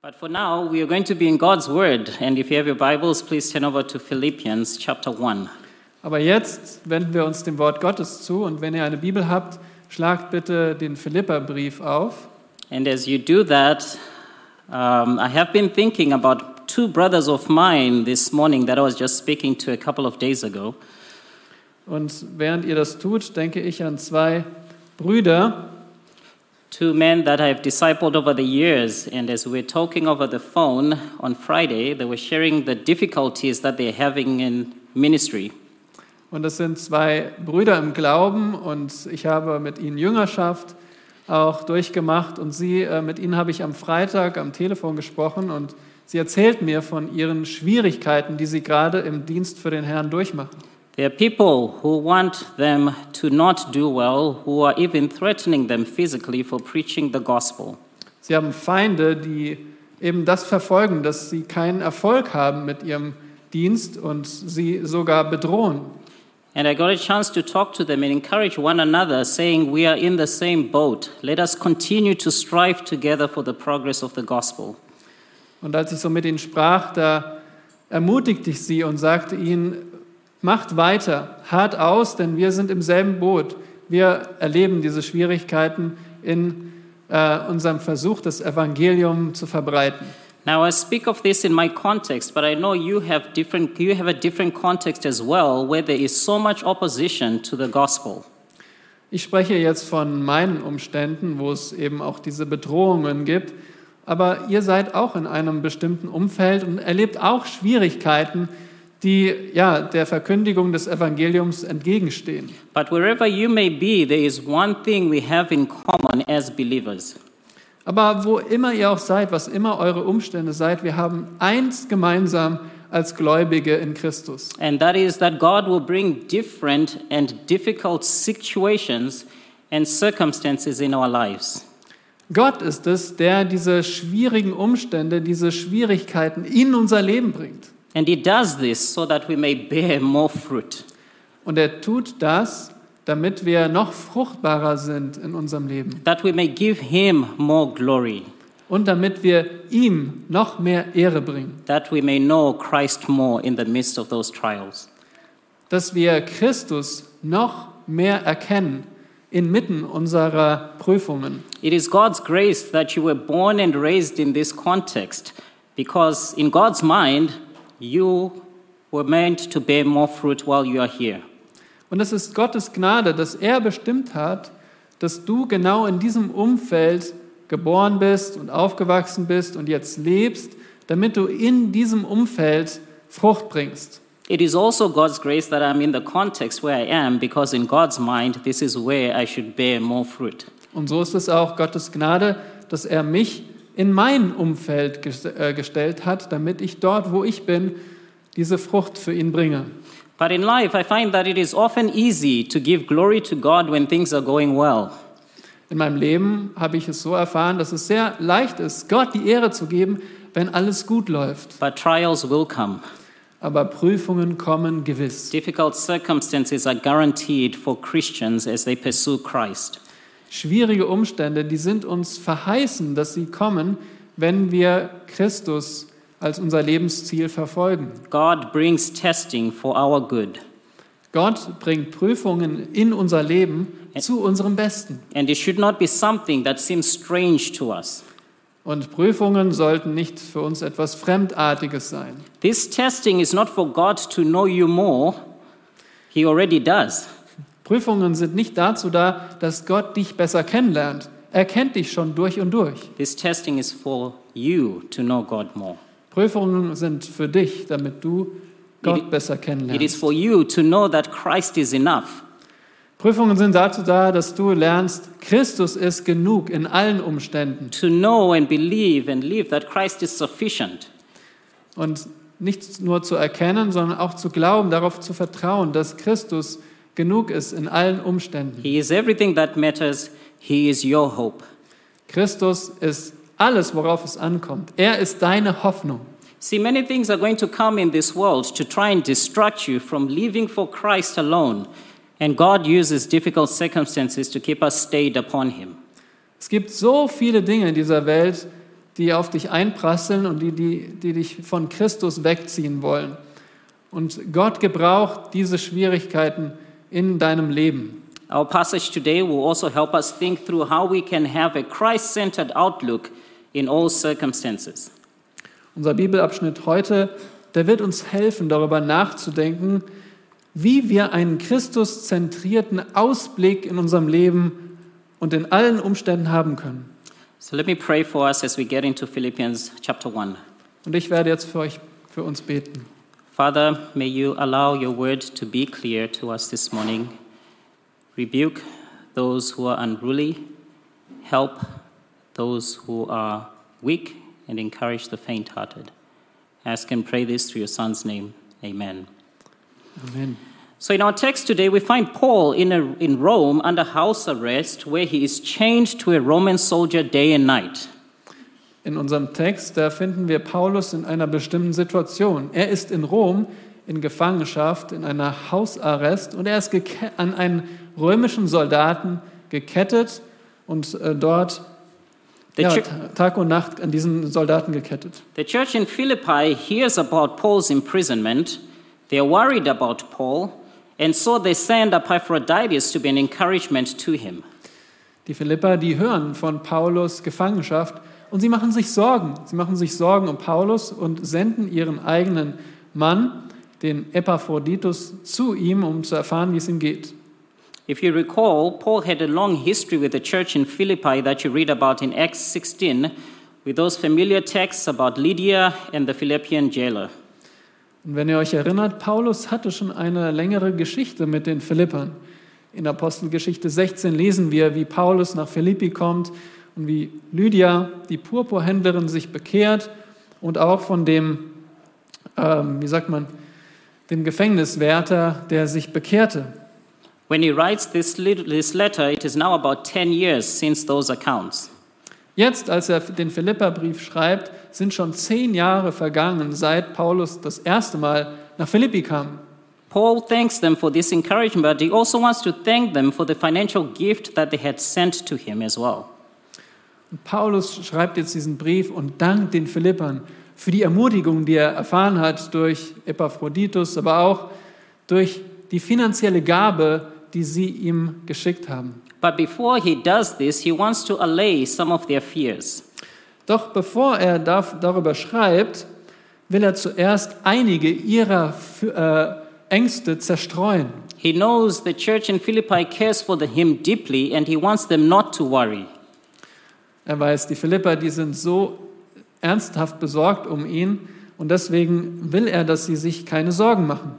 But for now, we are going to be in God's Word. And if you have your Bibles, please turn over to Philippians chapter 1. Aber jetzt wenden wir uns dem Wort Gottes zu und wenn ihr eine Bibel habt, schlagt bitte den Philipperbrief auf. And as you do that, um, I have been thinking about two brothers of mine this morning that I was just speaking to a couple of days ago. Und während ihr das tut, denke ich an zwei Brüder, Two men that I have discipled over the years. And as we were talking over the phone on Friday, they were sharing the difficulties that they're having in ministry. und das sind zwei Brüder im Glauben und ich habe mit ihnen Jüngerschaft auch durchgemacht und sie, äh, mit ihnen habe ich am Freitag am Telefon gesprochen und sie erzählten mir von ihren Schwierigkeiten, die sie gerade im Dienst für den Herrn durchmachen. There are people who want them to not do well, who are even threatening them physically for preaching the gospel. Sie haben Feinde, die eben das verfolgen, dass sie keinen Erfolg haben mit ihrem Dienst und sie sogar bedrohen. And I got a chance to talk to them and encourage one another, saying, We are in the same boat. Let us continue to strive together for the progress of the gospel. Und als ich so mit ihnen sprach, da ermutigte ich sie und sagte ihnen, macht weiter, hart aus, denn wir sind im selben Boot. Wir erleben diese Schwierigkeiten in äh, unserem Versuch, das Evangelium zu verbreiten. Now I speak of this in my context, but I know you have different you have a different context as well where there is so much opposition to the gospel. Ich spreche jetzt von meinen Umständen, wo es eben auch diese Bedrohungen gibt. Aber ihr seid auch in einem bestimmten Umfeld und erlebt auch Schwierigkeiten, die ja der Verkündigung des Evangeliums entgegenstehen. But wherever you may be, there is one thing we have in common as believers. Aber wo immer ihr auch seid, was immer eure Umstände seid, wir haben eins gemeinsam als Gläubige in Christus. And that is that God will bring different and difficult situations and circumstances in our lives. Gott ist es, der diese schwierigen Umstände, diese Schwierigkeiten in unser Leben bringt. And He does this so that we may bear more fruit. Und er tut das, damit wir noch fruchtbarer sind in unserem Leben That we may give Him more glory. und damit wir ihm noch mehr Ehre bringen, That we may know Christ more in the midst of those trials. dass wir Christus noch mehr erkennen inmitten unserer Prüfungen. It is God's grace that you were born and raised in this context because, in God's mind, you were meant to bear more fruit while you are here. Und es ist Gottes Gnade, dass er bestimmt hat, dass du genau in diesem Umfeld geboren bist und aufgewachsen bist und jetzt lebst, damit du in diesem Umfeld Frucht bringst. It is also God's grace that I'm in the context where I am because, in God's mind, this is where I should bear more fruit. Und so ist es auch Gottes Gnade, dass er mich in mein Umfeld äh, gestellt hat, damit ich dort, wo ich bin, diese Frucht für ihn bringe. But in life, I find that it is often easy to give glory to God when things are going well. In meinem Leben habe ich es so erfahren, dass es sehr leicht ist, Gott die Ehre zu geben, wenn alles gut läuft. But trials will come. Aber Prüfungen kommen gewiss. Difficult circumstances are guaranteed for Christians as they pursue Christ. Schwierige Umstände, die sind uns verheißen, dass sie kommen, wenn wir Christus als unser Lebensziel verfolgen. God brings testing for our good. Gott bringt Prüfungen in unser Leben zu unserem Besten. And it should not be something that seems strange to us. Und Prüfungen sollten nicht für uns etwas Fremdartiges sein. This testing is not for God to know you more, He already does. Prüfungen sind nicht dazu da, dass Gott dich besser kennenlernt. Er kennt dich schon durch und durch. This testing is for you to know God more. Prüfungen sind für dich, damit du Gott It- besser It is kennenlernst. for you to know that Christ is enough. Prüfungen sind dazu da, dass du lernst, Christus ist genug in allen Umständen. To know and believe and live that Christ is sufficient. Und nicht nur zu erkennen, sondern auch zu glauben, darauf zu vertrauen, dass Christus genug ist in allen Umständen. He is everything that matters. He is your hope. Christus ist alles, worauf es ankommt. Er ist deine Hoffnung. See, many things are going to come in this world to try and distract you from living for Christ alone. And God uses difficult circumstances to keep us stayed upon Him. Es gibt so viele Dinge in dieser Welt, die auf dich einprasseln und die, die, die dich von Christus wegziehen wollen. Und Gott gebraucht diese Schwierigkeiten in deinem Leben. Our passage today will also help us think through how we can have a Christ centered outlook in all circumstances. Unser Bibelabschnitt heute, der wird uns helfen, darüber nachzudenken, wie wir einen Christuszentrierten Ausblick in unserem Leben und in allen Umständen haben können. So let me pray for us as we get into Philippians chapter 1. Und ich werde jetzt für euch, für uns beten. Father, may you allow your word to be clear to us this morning. Rebuke those who are unruly, help those who are weak, and encourage the faint hearted. Ask and pray this through your Son's name. Amen. Amen. So, in our text today, we find Paul in, a, in Rome under house arrest, where he is chained to a Roman soldier day and night. In unserem Text, da finden wir Paulus in einer bestimmten Situation. Er ist in Rom in Gefangenschaft, in einer Hausarrest und er ist an einen römischen Soldaten gekettet und äh, dort The, ja, Tag und Nacht an diesen Soldaten gekettet. the church in Philippi hears about Paul's imprisonment. They are worried about Paul, and so they send Epaphroditus to be an encouragement to him. Die Philipper, die hören von Paulus Gefangenschaft und sie machen sich Sorgen. Sie machen sich Sorgen um Paulus und senden ihren eigenen Mann, den Epaphroditus, zu ihm, um zu erfahren, wie es ihm geht. If you recall, Paul had a long history with the church in Philippi that you read about in Acts 16, with those familiar texts about Lydia and the Philippian jailer. Und wenn ihr euch erinnert, Paulus hatte schon eine längere Geschichte mit den Philippern. In Apostelgeschichte 16 lesen wir, wie Paulus nach Philippi kommt und wie Lydia, die Purpurhändlerin, sich bekehrt und auch von dem, ähm, wie sagt man, dem Gefängniswärter, der sich bekehrte. When he writes this, this letter, it is now about 10 years since those accounts. Jetzt, als er den Philipperbrief schreibt, sind schon zehn Jahre vergangen, seit Paulus das erste Mal nach Philippi kam. Paul thanks them for this encouragement, but he also wants to thank them for the financial gift that they had sent to him as well. Und Paulus schreibt jetzt diesen Brief und dankt den Philippern für die Ermutigung, die er erfahren hat durch Epaphroditus, aber auch durch die finanzielle Gabe, die sie ihm geschickt haben. But before he does this, he wants to allay some of their fears. Doch bevor er darüber schreibt, will er zuerst einige ihrer äh, Ängste zerstreuen. He knows the church in Philippi cares for him deeply, and he wants them not to worry. Er weiß, die Philipper, die sind so ernsthaft besorgt um ihn und deswegen will er, dass sie sich keine Sorgen machen.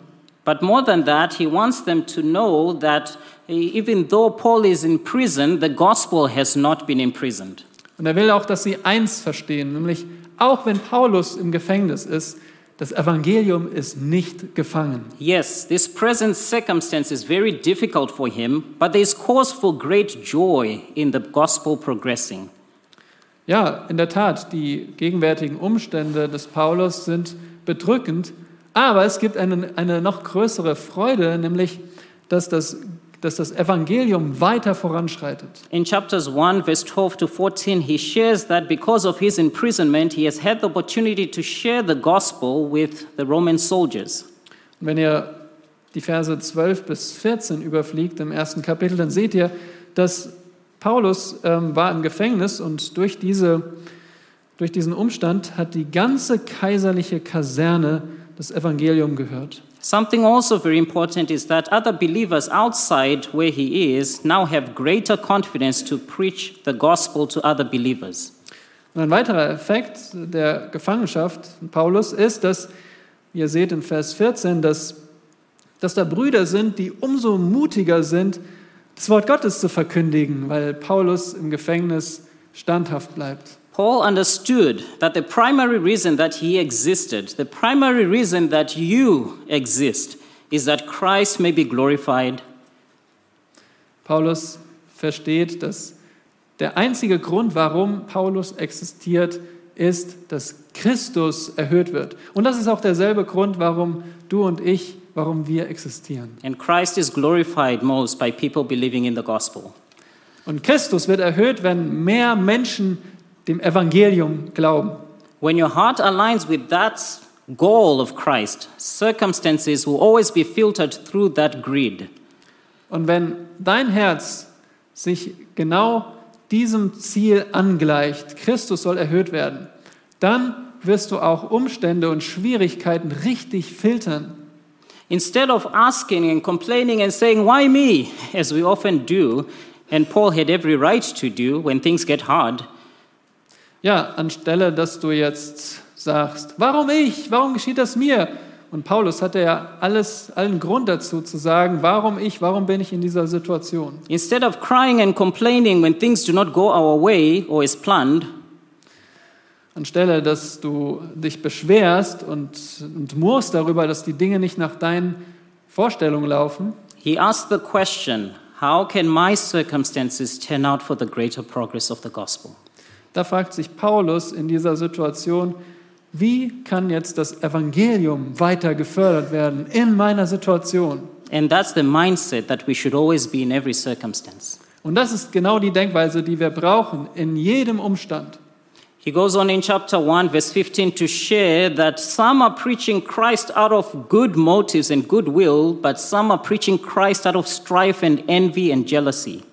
But more than that, he wants them to know that even though Paul is in prison, the gospel has not been imprisoned. Und er will auch, dass sie eins verstehen, nämlich auch wenn Paulus im Gefängnis ist, das Evangelium ist nicht gefangen. Yes, this present circumstance is very difficult for him, but there is cause for great joy in the gospel progressing. Ja, in der Tat, die gegenwärtigen Umstände des Paulus sind bedrückend, aber es gibt eine, eine noch größere Freude, nämlich dass das, dass das Evangelium weiter voranschreitet. In chapters 1, verse 12 to 14, he shares that because of his imprisonment, he has had the opportunity to share the gospel with the Roman soldiers. Und wenn ihr die Verse 12 bis 14 überfliegt im ersten Kapitel, dann seht ihr, dass Paulus ähm, war im Gefängnis und durch, diese, durch diesen Umstand hat die ganze kaiserliche Kaserne das Evangelium gehört. Something also very important is that other believers outside where he is now have greater confidence to preach the gospel to other believers. Und ein weiterer Effekt der Gefangenschaft Paulus ist, dass, ihr seht in Vers 14, dass, dass da Brüder sind, die umso mutiger sind, das Wort Gottes zu verkündigen, weil Paulus im Gefängnis standhaft bleibt. Paul understood that the primary reason that he existed, the primary reason that you exist, is that Christ may be glorified. Paulus versteht, dass der einzige Grund, warum Paulus existiert, ist, dass Christus erhöht wird. Und das ist auch derselbe Grund, warum du und ich, warum wir existieren. And Christ is glorified most by people believing in the gospel. Und Christus wird erhöht, wenn mehr Menschen dem Evangelium glauben. When your heart aligns with that goal of Christ, circumstances will always be filtered through that grid. Und wenn dein Herz sich genau diesem Ziel angleicht, Christus soll erhöht werden, dann wirst du auch Umstände und Schwierigkeiten richtig filtern. Instead of asking and complaining and saying, Why me? as we often do, and Paul had every right to do when things get hard, Ja, anstelle, dass du jetzt sagst, warum ich? Warum geschieht das mir? Und Paulus hatte ja alles, allen Grund dazu zu sagen, warum ich, warum bin ich in dieser Situation? instead of crying and complaining when things do not go our way or as planned, Anstelle, dass du dich beschwerst und, und murrst darüber, dass die Dinge nicht nach deinen Vorstellungen laufen, he asked the question, How can my circumstances turn out for the greater progress of the gospel? da fragt sich Paulus in dieser Situation, wie kann jetzt das Evangelium weiter gefördert werden in meiner Situation? And that's the mindset that we should always be in every circumstance. Und das ist genau die Denkweise, die wir brauchen in jedem Umstand. He goes on in chapter 1, verse 15, to share that some are preaching Christ out of good motives and goodwill, but some are preaching Christ out of strife and envy and jealousy.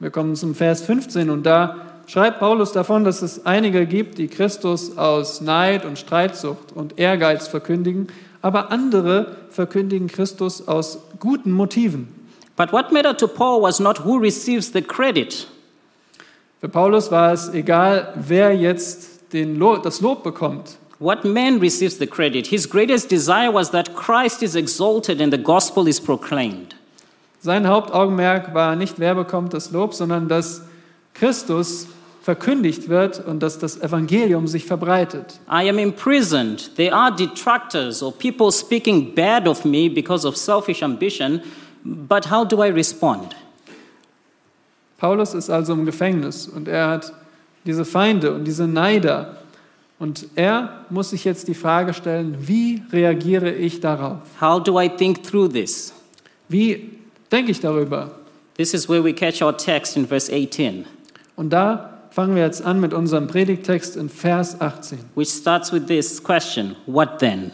Wir kommen zum Vers 15 und da schreibt Paulus davon, dass es einige gibt, die Christus aus Neid und Streitsucht und Ehrgeiz verkündigen, aber andere verkündigen Christus aus guten Motiven. But what mattered to Paul was not who receives the credit, Für Paulus war es egal, wer jetzt den Lo das Lob bekommt. what man receives the credit. His greatest desire was that Christ is exalted and the gospel is proclaimed. Sein Hauptaugenmerk war nicht, wer bekommt das Lob, sondern dass Christus verkündigt wird und dass das Evangelium sich verbreitet. I am imprisoned. There are detractors or people speaking bad of me because of selfish ambition, but how do I respond? Paulus ist also im Gefängnis und er hat diese Feinde und diese Neider. Und er muss sich jetzt die Frage stellen, wie reagiere ich darauf? How do I think through this? Wie denke ich darüber? This is where we catch our text in verse 18, Und da fangen wir jetzt an mit unserem Predigtext in Vers 18. which starts with this question What then?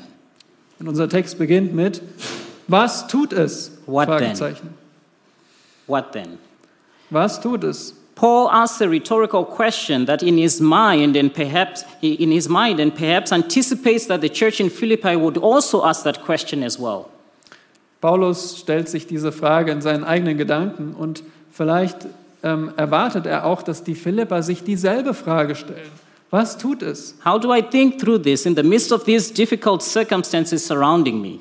Und unser Text beginnt mit, was tut es? What then? What then? Was tut es? Paul asks a rhetorical question that in his mind and perhaps in his mind and perhaps anticipates that the church in Philippi would also ask that question as well. Paulus stellt sich diese Frage in seinen eigenen Gedanken und vielleicht ähm, erwartet er auch, dass die Philipper sich dieselbe Frage stellen. Was tut es? How do I think through this in the midst of these difficult circumstances surrounding me?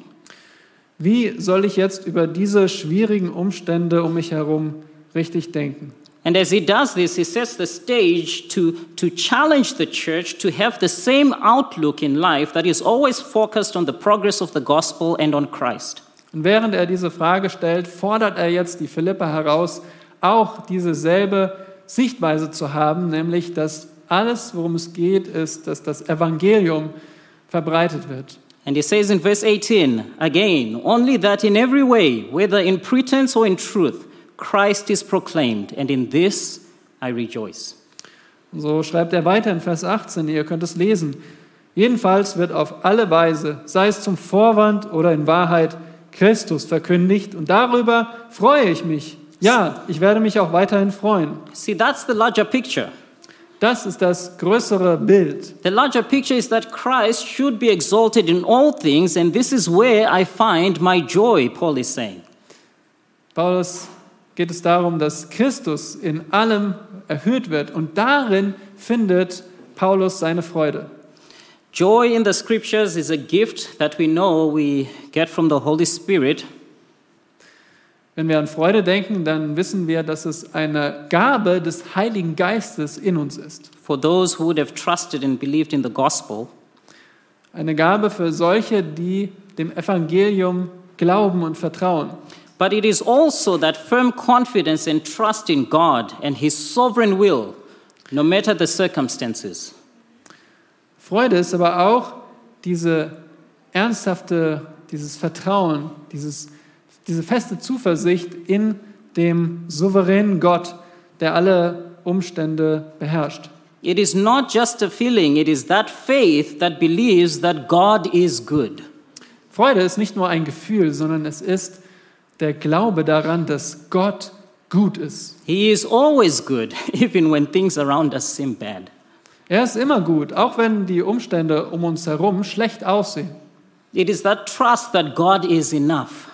Wie soll ich jetzt über diese schwierigen Umstände um mich herum richtig denken? And as he does this, he sets the stage to, to challenge the church to have the same outlook in life that is always focused on the progress of the gospel and on Christ. Und während er diese Frage stellt, fordert er jetzt die Philipper heraus, auch dieselbe Sichtweise zu haben, nämlich dass alles, worum es geht, ist, dass das Evangelium verbreitet wird. And he says in verse 18, again, only that in every way, whether in pretense or in truth, Christ is proclaimed, and in this I rejoice. So schreibt er weiter in Vers 18, ihr könnt es lesen. Jedenfalls wird auf alle Weise, sei es zum Vorwand oder in Wahrheit, Christus verkündigt und darüber freue ich mich. Ja, ich werde mich auch weiterhin freuen. See, that's the larger picture. Das ist das größere Bild. The larger picture is that Christ should be exalted in all things, and this is where I find my joy, Paul is saying. Paulus geht es darum, dass Christus in allem erhöht wird und darin findet Paulus seine Freude. Joy in the scriptures is a gift that we know we get from the Holy Spirit, Wenn wir an Freude denken, dann wissen wir, dass es eine Gabe des Heiligen Geistes in uns ist. for those who would have trusted and believed in the gospel. Eine Gabe für solche, die dem Evangelium glauben und vertrauen. But it is also that firm confidence and trust in God and His sovereign will, no matter the circumstances. Freude ist aber auch diese ernsthafte, dieses Vertrauen, dieses, diese feste Zuversicht in dem souveränen Gott, der alle Umstände beherrscht. It is not just a feeling, it is that faith that believes that God is good. Freude ist nicht nur ein Gefühl, sondern es ist der Glaube daran, dass Gott gut ist. He is always good, even when things around us seem bad. Er ist immer gut, auch wenn die Umstände um uns herum schlecht aussehen. It is that trust that God is enough.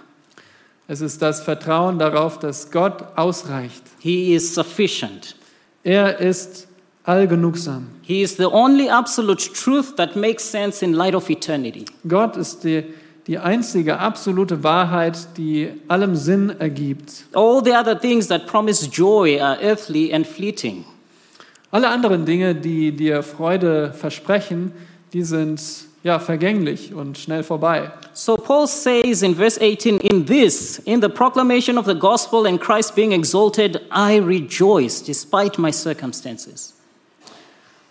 Es ist das Vertrauen darauf, dass Gott ausreicht. He is sufficient. Er ist allgenugsam. He is the only absolute truth that makes sense in light of eternity. Gott ist die, die einzige absolute Wahrheit, die allem Sinn ergibt. All the other things that promise joy are earthly and fleeting. Alle anderen Dinge, die dir Freude versprechen, die sind ja vergänglich und schnell vorbei. So Paul says in verse 18, In this, in the proclamation of the gospel and Christ being exalted, I rejoice despite my circumstances.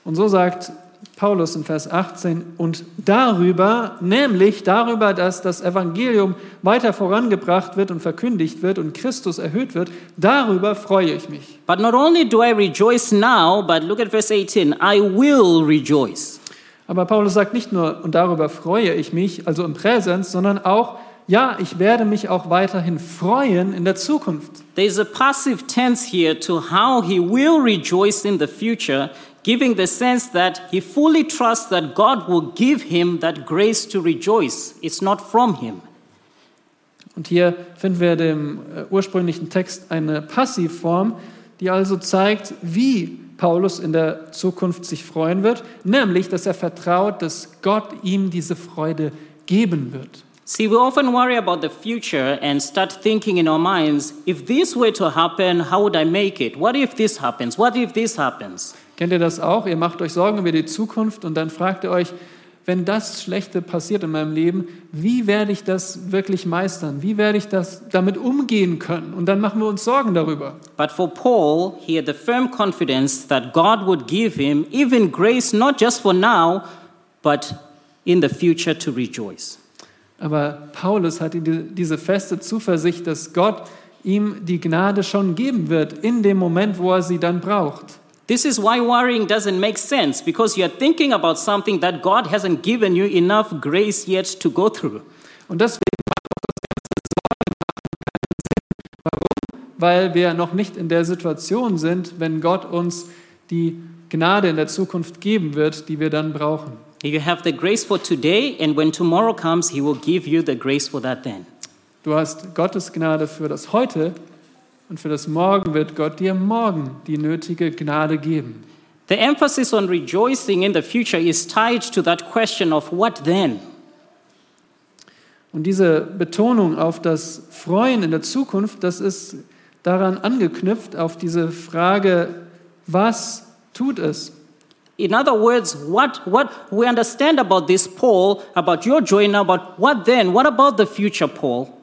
Und so sagt Paulus in Vers 18, und darüber, nämlich darüber, dass das Evangelium weiter vorangebracht wird und verkündigt wird und Christus erhöht wird, darüber freue ich mich. But not only do I rejoice now, but look at verse 18, I will rejoice. Aber Paulus sagt nicht nur, und darüber freue ich mich, also im Präsens, sondern auch, ja, ich werde mich auch weiterhin freuen in der Zukunft. There is a passive tense here to how he will rejoice in the future, giving the sense that he fully trusts that God will give him that grace to rejoice. It's not from him. Und hier finden wir dem äh, ursprünglichen Text eine Passivform, die also zeigt, wie Paulus in der Zukunft sich freuen wird, nämlich, dass er vertraut, dass Gott ihm diese Freude geben wird. See, we often worry about the future and start thinking in our minds if this were to happen, how would I make it? What if this happens? What if this happens? Kennt ihr das auch? Ihr macht euch Sorgen über die Zukunft und dann fragt ihr euch, wenn das Schlechte passiert in meinem Leben, wie werde ich das wirklich meistern? Wie werde ich das damit umgehen können? Und dann machen wir uns Sorgen darüber. But for Paul, he had the firm confidence that God would give him even grace, not just for now, but in the future to rejoice. Aber Paulus hat die- diese feste Zuversicht, dass Gott ihm die Gnade schon geben wird in dem Moment, wo er sie dann braucht. This is why worrying doesn't make sense because you're thinking about something that God hasn't given you enough grace yet to go through. Und deswegen macht auch das ganze Sorgen keinen Sinn. Warum? Weil wir noch nicht in der Situation sind, wenn Gott uns die Gnade in der Zukunft geben wird, die wir dann brauchen. You have the grace for today, and when tomorrow comes, He will give you the grace for that then. Du hast Gottes Gnade für das Heute und für das Morgen wird Gott dir morgen die nötige Gnade geben. The emphasis on rejoicing in the future is tied to that question of what then? Und diese Betonung auf das Freuen in der Zukunft, das ist daran angeknüpft, auf diese Frage, was tut es? In other words, what, what we understand about this, Paul, about your joy now, but what then? What about the future, Paul?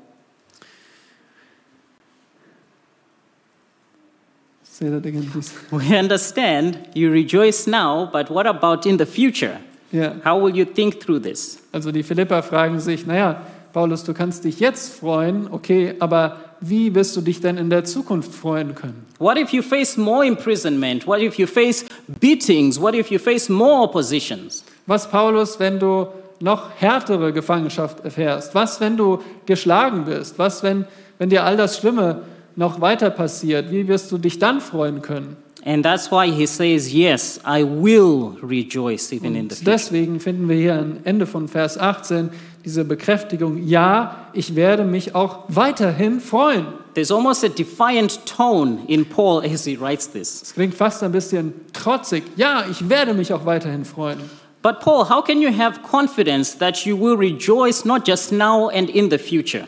Say that again, please. We understand you rejoice now, but what about in the future? Ja, How will you think through this? also die Philipper fragen sich, naja, Paulus, du kannst dich jetzt freuen, okay, aber wie wirst du dich denn in der Zukunft freuen können? What if you face more imprisonment? What if you face beatings? What if you face more oppositions? Was, Paulus, wenn du noch härtere Gefangenschaft erfährst? Was, wenn du geschlagen bist? Was, wenn, wenn dir all das Schlimme noch weiter passiert? Wie wirst du dich dann freuen können? And that's why he says, Yes, I will rejoice even in the future. deswegen finden wir hier am Ende von Vers 18 diese Bekräftigung, ja, ich werde mich auch weiterhin freuen. There's almost a defiant tone in Paul as he writes this. Es klingt fast ein bisschen trotzig, ja, ich werde mich auch weiterhin freuen. But, Paul, how can you have confidence that you will rejoice not just now and in the future?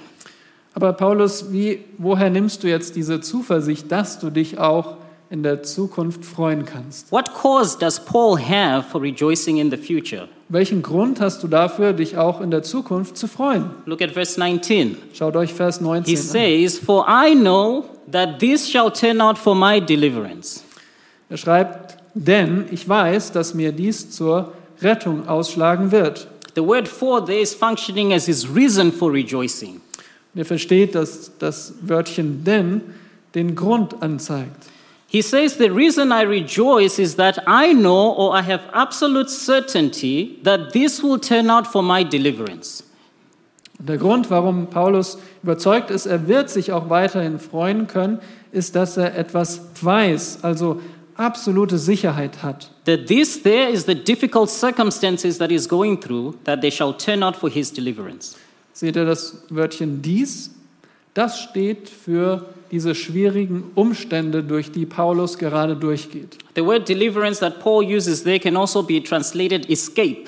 Aber Paulus, wie, woher nimmst du jetzt diese Zuversicht, dass du dich auch in der Zukunft freuen kannst? What cause does Paul have for rejoicing in the future? Welchen Grund hast du dafür, dich auch in der Zukunft zu freuen? Look at verse 19. Schaut euch Vers He 19 an. says, For I know that this shall turn out for my deliverance. Er schreibt, denn ich weiß, dass mir dies zur Rettung ausschlagen wird. The word for there is functioning as his reason for rejoicing. Ihr versteht, dass das Wörtchen denn den Grund anzeigt. He says, The reason I rejoice is that I know or I have absolute certainty that this will turn out for my deliverance. Der Grund, warum Paulus überzeugt ist, er wird sich auch weiterhin freuen können, ist, dass er etwas weiß, also absolute Sicherheit hat. That this there is the difficult circumstances that he's going through, that they shall turn out for his deliverance. Seht ihr das Wörtchen dies? Das steht für diese schwierigen Umstände, durch die Paulus gerade durchgeht. The word deliverance that Paul uses there can also be translated escape.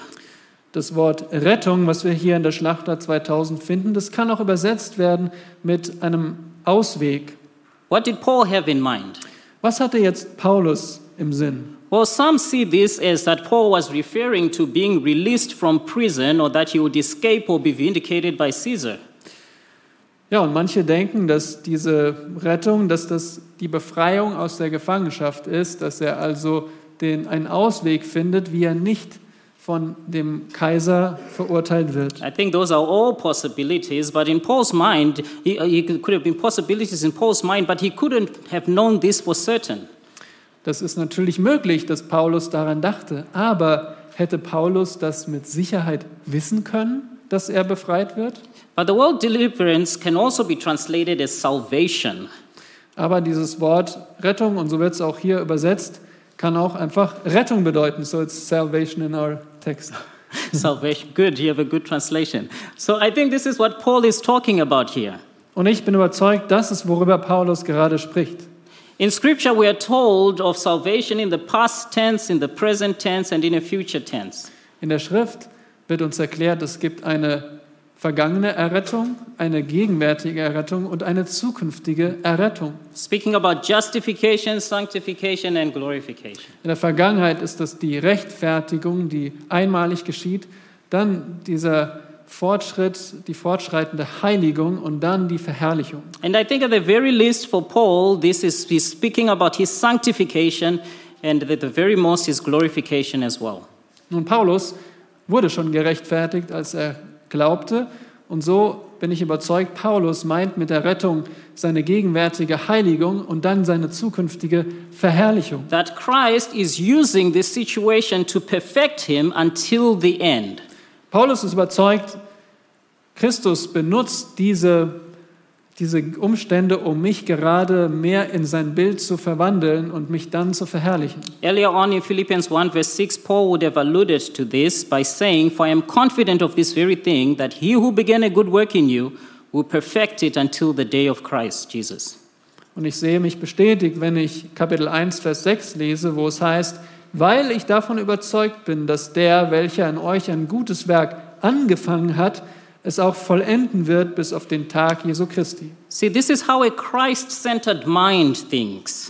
Das Wort Rettung, was wir hier in der Schlachter 2000 finden, das kann auch übersetzt werden mit einem Ausweg. What did Paul have in mind? Was hatte jetzt Paulus im Sinn? Well, some see this as that Paul was referring to being released from prison or that he would escape or be vindicated by Caesar. Ja, und manche denken, dass diese Rettung, dass das die Befreiung aus der Gefangenschaft ist, dass er also den, einen Ausweg findet, wie er nicht von dem Kaiser verurteilt wird. I think those are all possibilities, but in Paul's mind, he, he could have been possibilities in Paul's mind, but he couldn't have known this for certain. Das ist natürlich möglich, dass Paulus daran dachte, aber hätte Paulus das mit Sicherheit wissen können, dass er befreit wird? But the word deliverance can also be translated as salvation. Aber dieses Wort Rettung, und so wird es auch hier übersetzt, kann auch einfach Rettung bedeuten. So it's salvation in our text. salvation. Good, you have a good translation. So I think this is what Paul is talking about here. Und ich bin überzeugt, das ist, worüber Paulus gerade spricht. In Scripture, we are told of salvation in the past tense, in the present tense, and in a future tense. In der Schrift wird uns erklärt, es gibt eine vergangene Errettung, eine gegenwärtige Errettung und eine zukünftige Errettung. Speaking about justification, sanctification, and glorification. In der Vergangenheit ist das die Rechtfertigung, die einmalig geschieht, dann dieser Fortschritt, die fortschreitende Heiligung und dann die Verherrlichung. And I think at the very least for Paul, this is he's speaking about his sanctification and at the very most his glorification as well. Nun, Paulus wurde schon gerechtfertigt, als er glaubte. Und so bin ich überzeugt, Paulus meint mit der Rettung seine gegenwärtige Heiligung und dann seine zukünftige Verherrlichung. That Christ is using this situation to perfect him until the end. Paulus ist überzeugt, Christus benutzt diese, diese Umstände, um mich gerade mehr in sein Bild zu verwandeln und mich dann zu verherrlichen. Earlier on in Philippians 1, verse 6, Paul would have alluded to this by saying, For I am confident of this very thing, that he who began a good work in you will perfect it until the day of Christ Jesus. Und ich sehe mich bestätigt, wenn ich Kapitel 1, Vers 6 lese, wo es heißt, weil ich davon überzeugt bin, dass der, welcher in euch ein gutes Werk angefangen hat, es auch vollenden wird bis auf den Tag Jesu Christi. See, this is how a Christ centered mind thinks.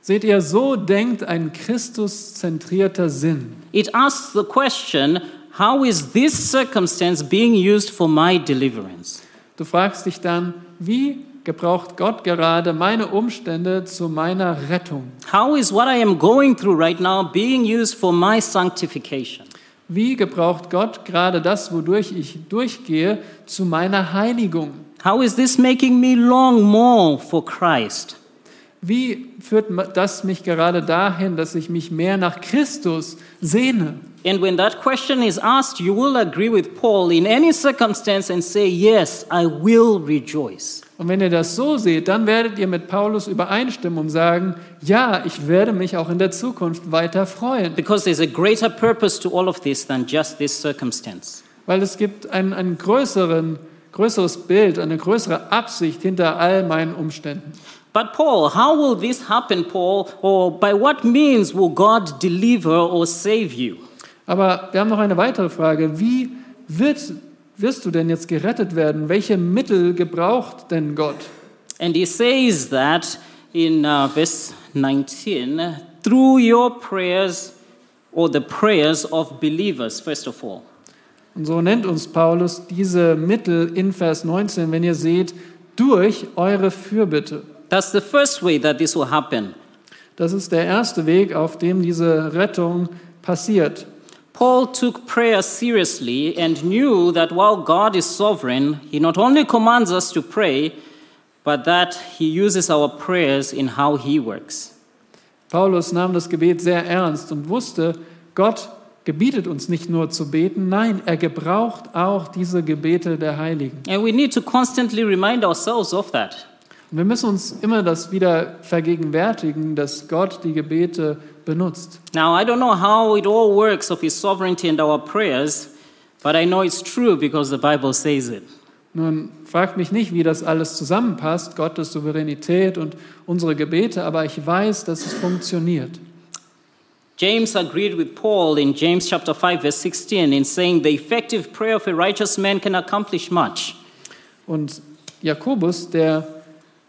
Seht ihr, so denkt ein Christus-zentrierter Sinn. It asks the question how is this circumstance being used for my deliverance? Du fragst dich dann, wie gebraucht Gott gerade meine Umstände zu meiner Rettung? How is what I am going through right now being used for my sanctification? Wie gebraucht Gott gerade das, wodurch ich durchgehe, zu meiner Heiligung? How is this making me long more for Christ? Wie führt das mich gerade dahin, dass ich mich mehr nach Christus sehne? And when that question is asked, you will agree with Paul in any circumstance and say, Yes, I will rejoice. Und wenn ihr das so seht, dann werdet ihr mit Paulus übereinstimmen und sagen, ja, ich werde mich auch in der Zukunft weiter freuen. Because there's a greater purpose to all of this than just this circumstance. Weil es gibt ein, ein größeren, größeres Bild, eine größere Absicht hinter all meinen Umständen. But Paul, how will this happen, Paul? Or by what means will God deliver or save you? Aber wir haben noch eine weitere Frage. Wie wird, wirst du denn jetzt gerettet werden? Welche Mittel gebraucht denn Gott? And he says that in uh, verse 19 through your prayers or the prayers of believers, first of all. Und so nennt uns Paulus diese Mittel in Vers 19, wenn ihr seht, durch eure Fürbitte. That's the first way that this will happen. Das ist der erste Weg, auf dem diese Rettung passiert. Paul took prayer seriously and knew that while God is sovereign, he not only commands us to pray, but that he uses our prayers in how he works. Paulus nahm das Gebet sehr ernst und wusste, Gott gebietet uns nicht nur zu beten, nein, er gebraucht auch diese Gebete der Heiligen. And we need to constantly remind ourselves of that. Und wir müssen uns immer das wieder vergegenwärtigen, dass Gott die Gebete benutzt. Now, I don't know how it all works of His sovereignty and our prayers, but I know it's true because the Bible says it. Nun fragt mich nicht, wie das alles zusammenpasst, Gottes Souveränität und unsere Gebete, aber ich weiß, dass es funktioniert. James agreed with Paul in James chapter 5 verse 16 in saying the effective prayer of a righteous man can accomplish much. Und Jakobus, der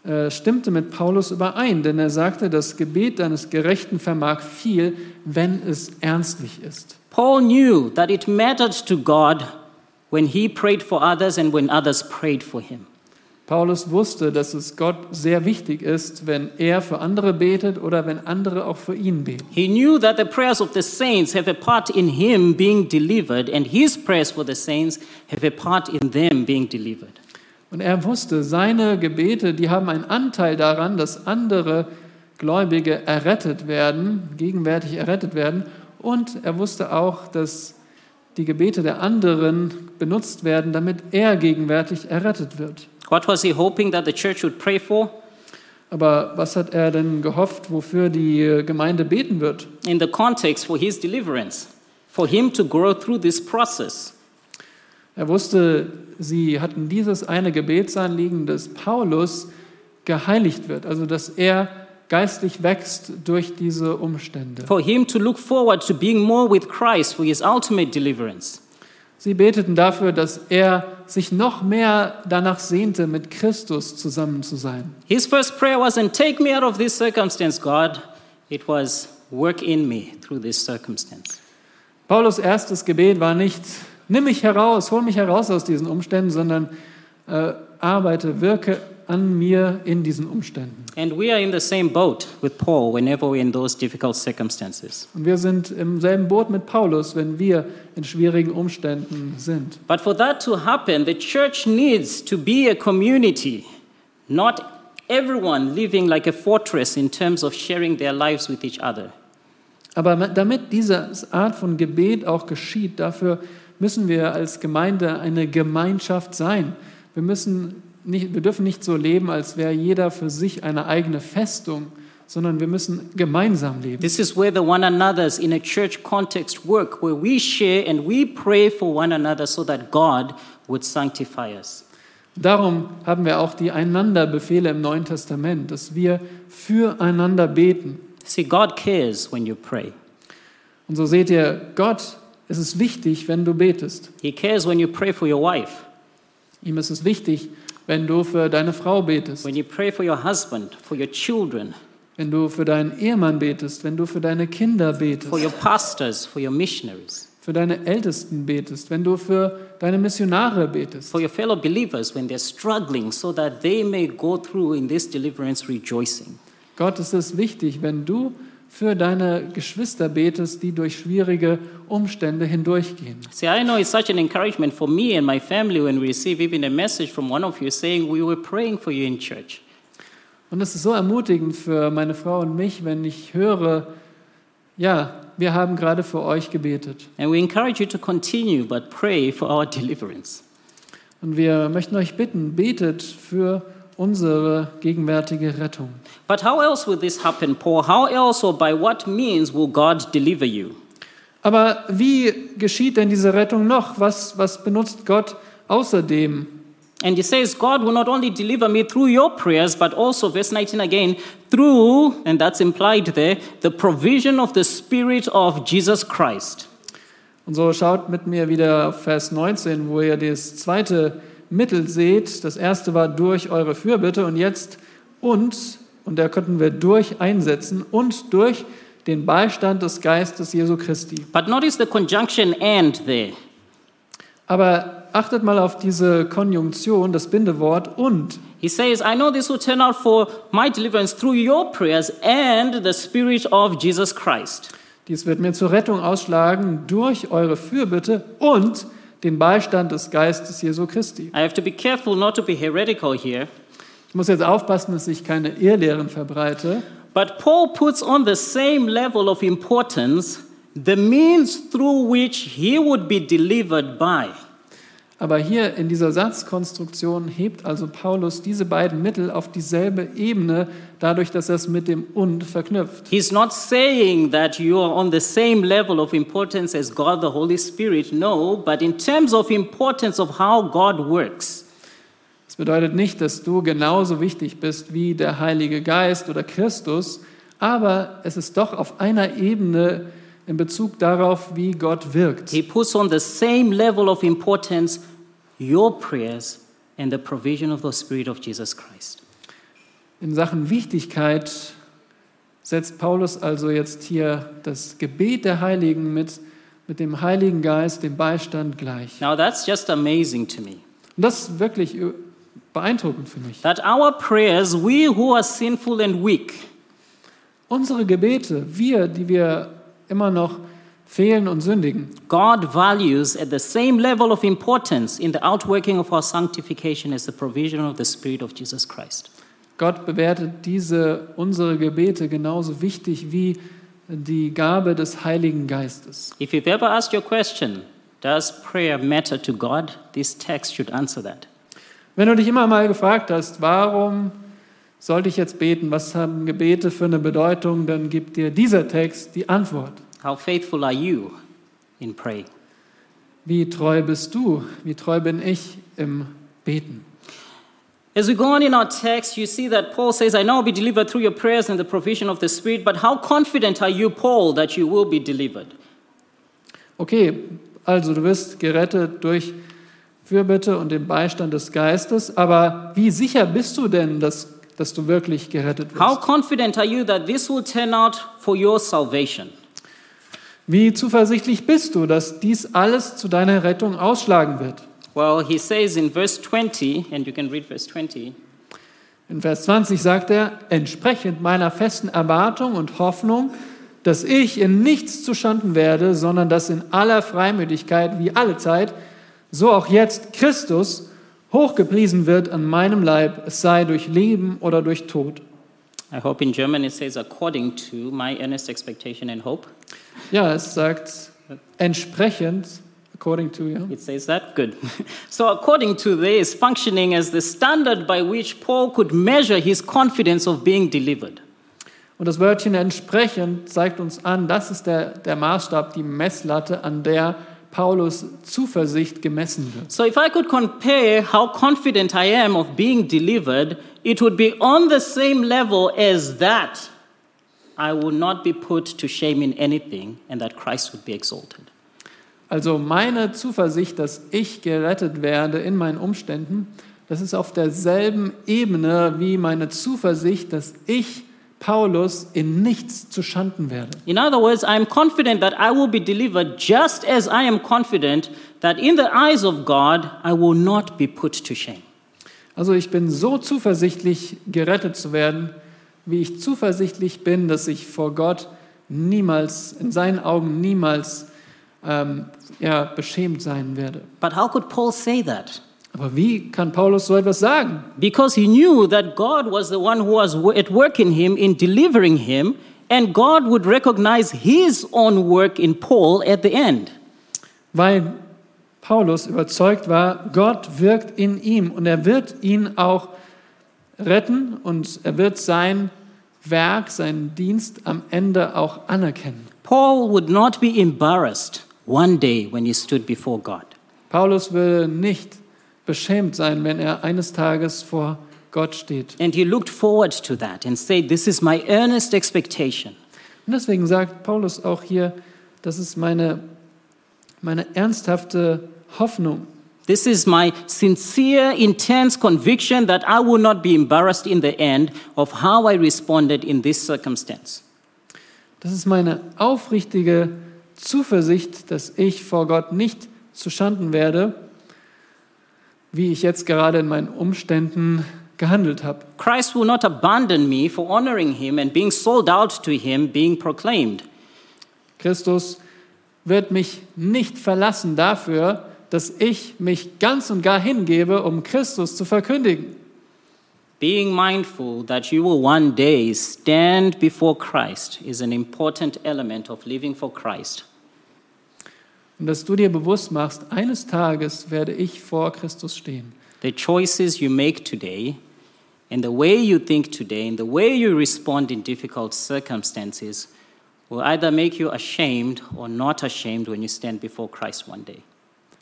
äh, stimmte mit Paulus überein, denn er sagte, das Gebet deines Gerechten vermag viel, wenn es ernstlich ist. Paul knew that it mattered to God when he prayed for others and when others prayed for him. Paulus wusste, dass es Gott sehr wichtig ist, wenn er für andere betet oder wenn andere auch für ihn beten. He knew that the prayers of the saints have a part in him being delivered, and his prayers for the saints have a part in them being delivered. Und er wusste, seine Gebete, die haben einen Anteil daran, dass andere Gläubige errettet werden, gegenwärtig errettet werden. Und er wusste auch, dass die Gebete der anderen benutzt werden, damit er gegenwärtig errettet wird. What was he hoping that the church would pray for? Aber was hat er denn gehofft, wofür die Gemeinde beten wird? In the context for his deliverance, for him to grow through this process. Er wusste, sie hatten dieses eine Gebetsanliegen, dass Paulus geheiligt wird, also dass er geistlich wächst durch diese Umstände. For him to look forward to being more with Christ for his ultimate deliverance. Sie beteten dafür, dass er sich noch mehr danach sehnte, mit Christus zusammen zu sein. His first prayer wasn't, Take me out of this circumstance, God. It was, Work in me through this circumstance. Paulus erstes Gebet war nicht, nimm mich heraus, hol mich heraus aus diesen Umständen, sondern äh, arbeite, wirke an mir in diesen Umständen. And we are in the same boat with Paul whenever we're in those difficult circumstances. Und wir sind im selben Boot mit Paulus, wenn wir in schwierigen Umständen sind. But for that to happen, the church needs to be a community, not everyone living like a fortress in terms of sharing their lives with each other. Aber damit diese Art von Gebet auch geschieht, dafür müssen wir als Gemeinde eine Gemeinschaft sein. Wir, müssen nicht, wir dürfen nicht so leben, als wäre jeder für sich eine eigene Festung, sondern wir müssen gemeinsam leben. This is where the one another's in a church context work, where we share and we pray for one another so that God would sanctify us. Darum haben wir auch die Einanderbefehle im Neuen Testament, dass wir füreinander beten. See, God cares when you pray. Und so seht ihr, Gott, es ist wichtig, wenn du betest. He cares when you pray for your wife, Ihm ist es wichtig, wenn du für deine Frau betest, when you pray for your husband, for your children, wenn du für deinen Ehemann betest, wenn du für deine Kinder betest, for your pastors, for your missionaries, für deine Ältesten betest, wenn du für deine Missionare betest, for your fellow believers when they're struggling, so that they may go through in this deliverance rejoicing. Gott ist es wichtig, wenn du für deine Geschwister betest, die durch schwierige Umstände hindurchgehen. See, I know it's such an encouragement for me and my family when we receive even a message from one of you saying, We were praying for you in church. Und es ist so ermutigend für meine Frau und mich, wenn ich höre, ja, wir haben gerade für euch gebetet. And we encourage you to continue, but pray for our deliverance. Und wir möchten euch bitten, betet für unsere gegenwärtige Rettung. But how else will this happen, Paul? How else or by what means will God deliver you? Aber wie geschieht denn diese Rettung noch? Was, was benutzt Gott außerdem? And he says, God will not only deliver me through your prayers, but also, verse 19 again, through, and that's implied there, the provision of the Spirit of Jesus Christ. Und so schaut mit mir wieder auf Vers 19, wo ihr das zweite Mittel seht. Das erste war durch eure Fürbitte und jetzt und, und da könnten wir durch einsetzen, und durch den Beistand des Geistes Jesu Christi. But notice the conjunction and there. Aber achtet mal auf diese Konjunktion, das Bindewort und. He says, I know this will turn out for my deliverance through your prayers and the Spirit of Jesus Christ. Dies wird mir zur Rettung ausschlagen durch eure Fürbitte und den Beistand des Geistes Jesu Christi. I have to be careful not to be heretical here, Ich muss jetzt aufpassen, dass ich keine Irrlehren verbreite. But Paul puts on the same level of importance the means through which he would be delivered by. Aber hier in dieser Satzkonstruktion hebt also Paulus diese beiden Mittel auf dieselbe Ebene, dadurch, dass er es mit dem und verknüpft. He's not saying that you are on the same level of importance as God the Holy Spirit, no, but in terms of importance of how God works. Das bedeutet nicht, dass du genauso wichtig bist wie der Heilige Geist oder Christus, aber es ist doch auf einer Ebene in Bezug darauf, wie Gott wirkt. He puts on the same level of importance your prayers and the provision of the Spirit of Jesus Christ. In Sachen Wichtigkeit setzt Paulus also jetzt hier das Gebet der Heiligen mit, mit dem Heiligen Geist, dem Beistand gleich. Now that's just amazing to me. Und das ist wirklich beeindruckend für mich. That our prayers, we who are sinful and weak, Unsere Gebete, wir, die wir immer noch fehlen und sündigen, God values at the same level of importance in the outworking of our sanctification as the provision of the Spirit of Jesus Christ. Gott bewertet diese unsere Gebete genauso wichtig wie die Gabe des Heiligen Geistes. If you've ever asked your question, does prayer matter to God? This text should answer that. Wenn du dich immer mal gefragt hast, warum sollte ich jetzt beten, was haben Gebete für eine Bedeutung, dann gibt dir dieser Text die Antwort. How faithful are you in praying? Wie treu bist du? Wie treu bin ich im Beten? As we go on in our text, you see that Paul says, I now be delivered through your prayers and the provision of the Spirit, but how confident are you, Paul, that you will be delivered? Okay, also du wirst gerettet durch Fürbitte und den Beistand des Geistes, aber wie sicher bist du denn, dass, dass du wirklich gerettet How wirst? confident are you that this will turn out for your salvation? Wie zuversichtlich bist du, dass dies alles zu deiner Rettung ausschlagen wird? Well, he says in verse 20, and you can read verse 20. In Vers 20 sagt er, entsprechend meiner festen Erwartung und Hoffnung, dass ich in nichts zustanden werde, sondern dass in aller Freimütigkeit wie alle Zeit, so auch jetzt Christus hochgepriesen wird an meinem Leib, es sei durch Leben oder durch Tod. I hope in German it says, according to my earnest expectation and hope. Ja, es sagt entsprechend, according to, ja. It says that? Good. so, according to this, functioning as the standard by which Paul could measure his confidence of being delivered. Und das Wörtchen entsprechend zeigt uns an, das ist der, der Maßstab, die Messlatte, an der Paulus Zuversicht gemessen wird. So, if I could compare how confident I am of being delivered, it would be on the same level as that I will not be put to shame in anything and that Christ would be exalted. Also meine Zuversicht, dass ich gerettet werde in meinen Umständen, das ist auf derselben Ebene wie meine Zuversicht, dass ich, Paulus, in nichts zu Schanden werde. In other words, I am confident that I will be delivered just as I am confident that in the eyes of God I will not be put to shame. Also ich bin so zuversichtlich, gerettet zu werden, wie ich zuversichtlich bin, dass ich vor Gott niemals, in seinen Augen niemals ähm, ja, beschämt sein werde. But how could Paul say that? Aber wie kann Paulus so etwas sagen? Because he knew that God was the one who was at work in him in delivering him, and God would recognize his own work in Paul at the end. Weil Paulus überzeugt war, Gott wirkt in ihm und er wird ihn auch retten und er wird sein Werk, seinen Dienst am Ende auch anerkennen. Paul would not be embarrassed one day when he stood before God. Paulus will nicht beschämt sein, wenn er eines Tages vor Gott steht. And he looked forward to that and said, This is my earnest expectation. Und deswegen sagt Paulus auch hier, das ist meine, meine ernsthafte Hoffnung. This is my sincere, intense conviction that I will not be embarrassed in the end of how I responded in this circumstance. Das ist meine aufrichtige Zuversicht, dass ich vor Gott nicht zuschanden werde, wie ich jetzt gerade in meinen Umständen gehandelt habe. Christ will not abandon me for honoring him and being sold out to him, being proclaimed. Christus wird mich nicht verlassen dafür, dass ich mich ganz und gar hingebe, um Christus zu verkündigen. being mindful that you will one day stand before Christ is an important element of living for Christ. Und dass du dir bewusst machst, eines Tages werde ich vor Christus stehen. The choices you make today and the way you think today and the way you respond in difficult circumstances will either make you ashamed or not ashamed when you stand before Christ one day.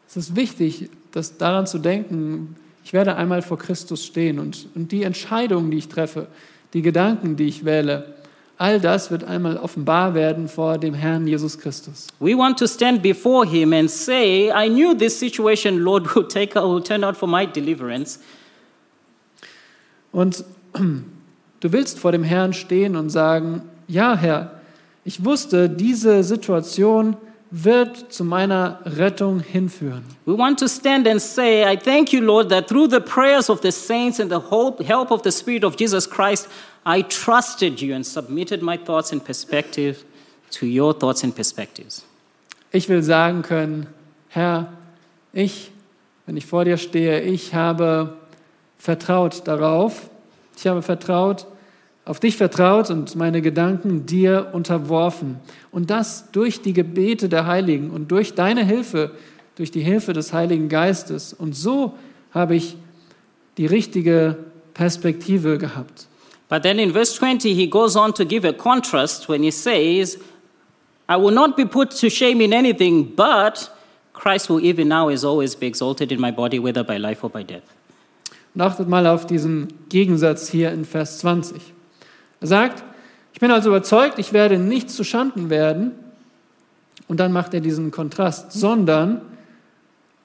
Es ist wichtig, das daran zu denken, ich werde einmal vor Christus stehen und, und die Entscheidungen, die ich treffe, die Gedanken, die ich wähle, all das wird einmal offenbar werden vor dem Herrn Jesus Christus. We want to stand before Him and say, I knew this situation, Lord, will, take, will turn out for my deliverance. Und du willst vor dem Herrn stehen und sagen, ja Herr, ich wusste, diese Situation wird zu meiner Rettung hinführen. We want to stand and say, I thank you, Lord, that through the prayers of the saints and the hope, help of the Spirit of Jesus Christ, I trusted you and submitted my thoughts and perspective to your thoughts and perspectives. Ich will sagen können, Herr, ich, wenn ich vor dir stehe, ich habe vertraut darauf, ich habe vertraut, auf dich vertraut und meine Gedanken dir unterworfen. Und das durch die Gebete der Heiligen und durch deine Hilfe, durch die Hilfe des Heiligen Geistes. Und so habe ich die richtige Perspektive gehabt. But then in verse 20, he goes on to give a contrast when he says, I will not be put to shame in anything, but Christ will even now as always be exalted in my body, whether by life or by death. Und achtet mal auf diesen Gegensatz hier in Vers 20. Er sagt, ich bin also überzeugt, ich werde nicht zu Schanden werden. Und dann macht er diesen Kontrast, sondern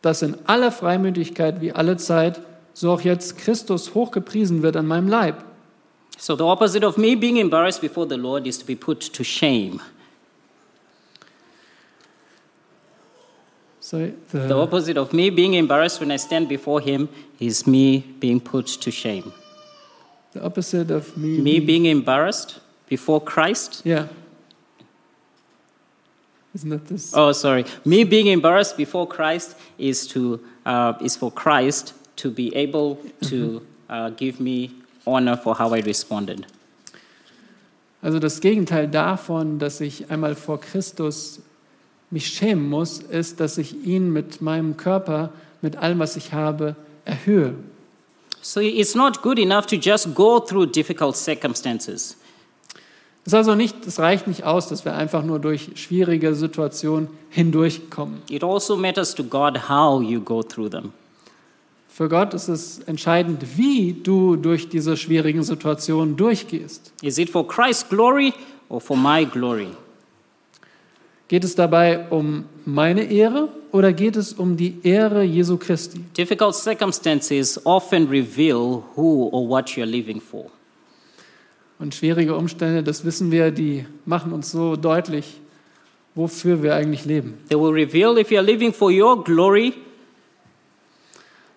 dass in aller Freimütigkeit wie alle Zeit, so auch jetzt Christus hochgepriesen wird an meinem Leib. So the opposite of me being embarrassed before the Lord is to be put to shame. So, The the, opposite of me being embarrassed when I stand before Him is me being put to shame. the opposite of me. Me being embarrassed before Christ. Yeah. Isn't that this? Oh, sorry. Me being embarrassed before Christ is to uh, is for Christ to be able to uh, give me honor for how I responded. Also das Gegenteil davon, dass ich einmal vor Christus mich schämen muss, ist, dass ich ihn mit meinem Körper, mit allem, was ich habe, erhöhe. So it's not good enough to just go through difficult circumstances. Es also nicht, es reicht nicht aus, dass wir einfach nur durch schwierige Situationen hindurchkommen. It also matters to God how you go through them. Für Gott ist es entscheidend, wie du durch diese schwierigen Situationen durchgehst. Is it for Christ's glory or for my glory? Geht es dabei um meine Ehre oder geht es um die Ehre Jesu Christi? Difficult circumstances often reveal who or what you're living for. Und schwierige Umstände, das wissen wir, die machen uns so deutlich, wofür wir eigentlich leben. They will reveal if you're living for your glory,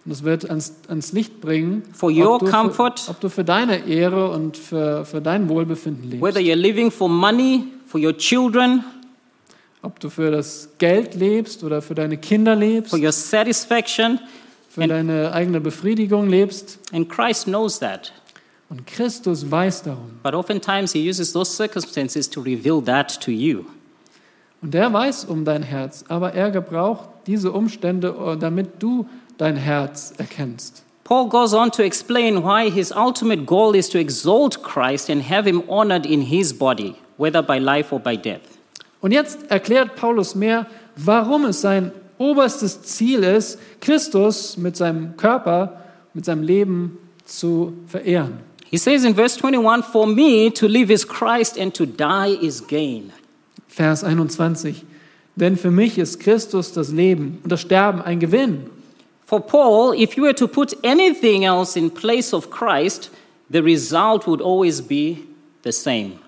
Und es wird ans, ans Licht bringen, For your ob, du comfort. für, ob du für deine Ehre und für, für dein Wohlbefinden lebst. whether you're living for money, for your children, Ob du für das Geld lebst oder für deine Kinder lebst, for your satisfaction. für deine eigene Befriedigung lebst. And Christ knows that. Und Christus weiß darum. But oftentimes he uses those circumstances to reveal that to you. Und er weiß um dein Herz, aber er gebraucht diese Umstände, äh, damit du dein Herz erkennst. Paul goes on to explain why his ultimate goal is to exalt Christ and have him honored in his body, whether by life or by death. Und jetzt erklärt Paulus mehr, warum es sein oberstes Ziel ist, Christus mit seinem Körper, mit seinem Leben zu verehren. He says in verse 21 For me to live is Christ and to die is gain. Vers 21. Denn für mich ist Christus das Leben und das Sterben ein Gewinn. For Paul, if you were to put anything else in place of Christ, the result would always be the same.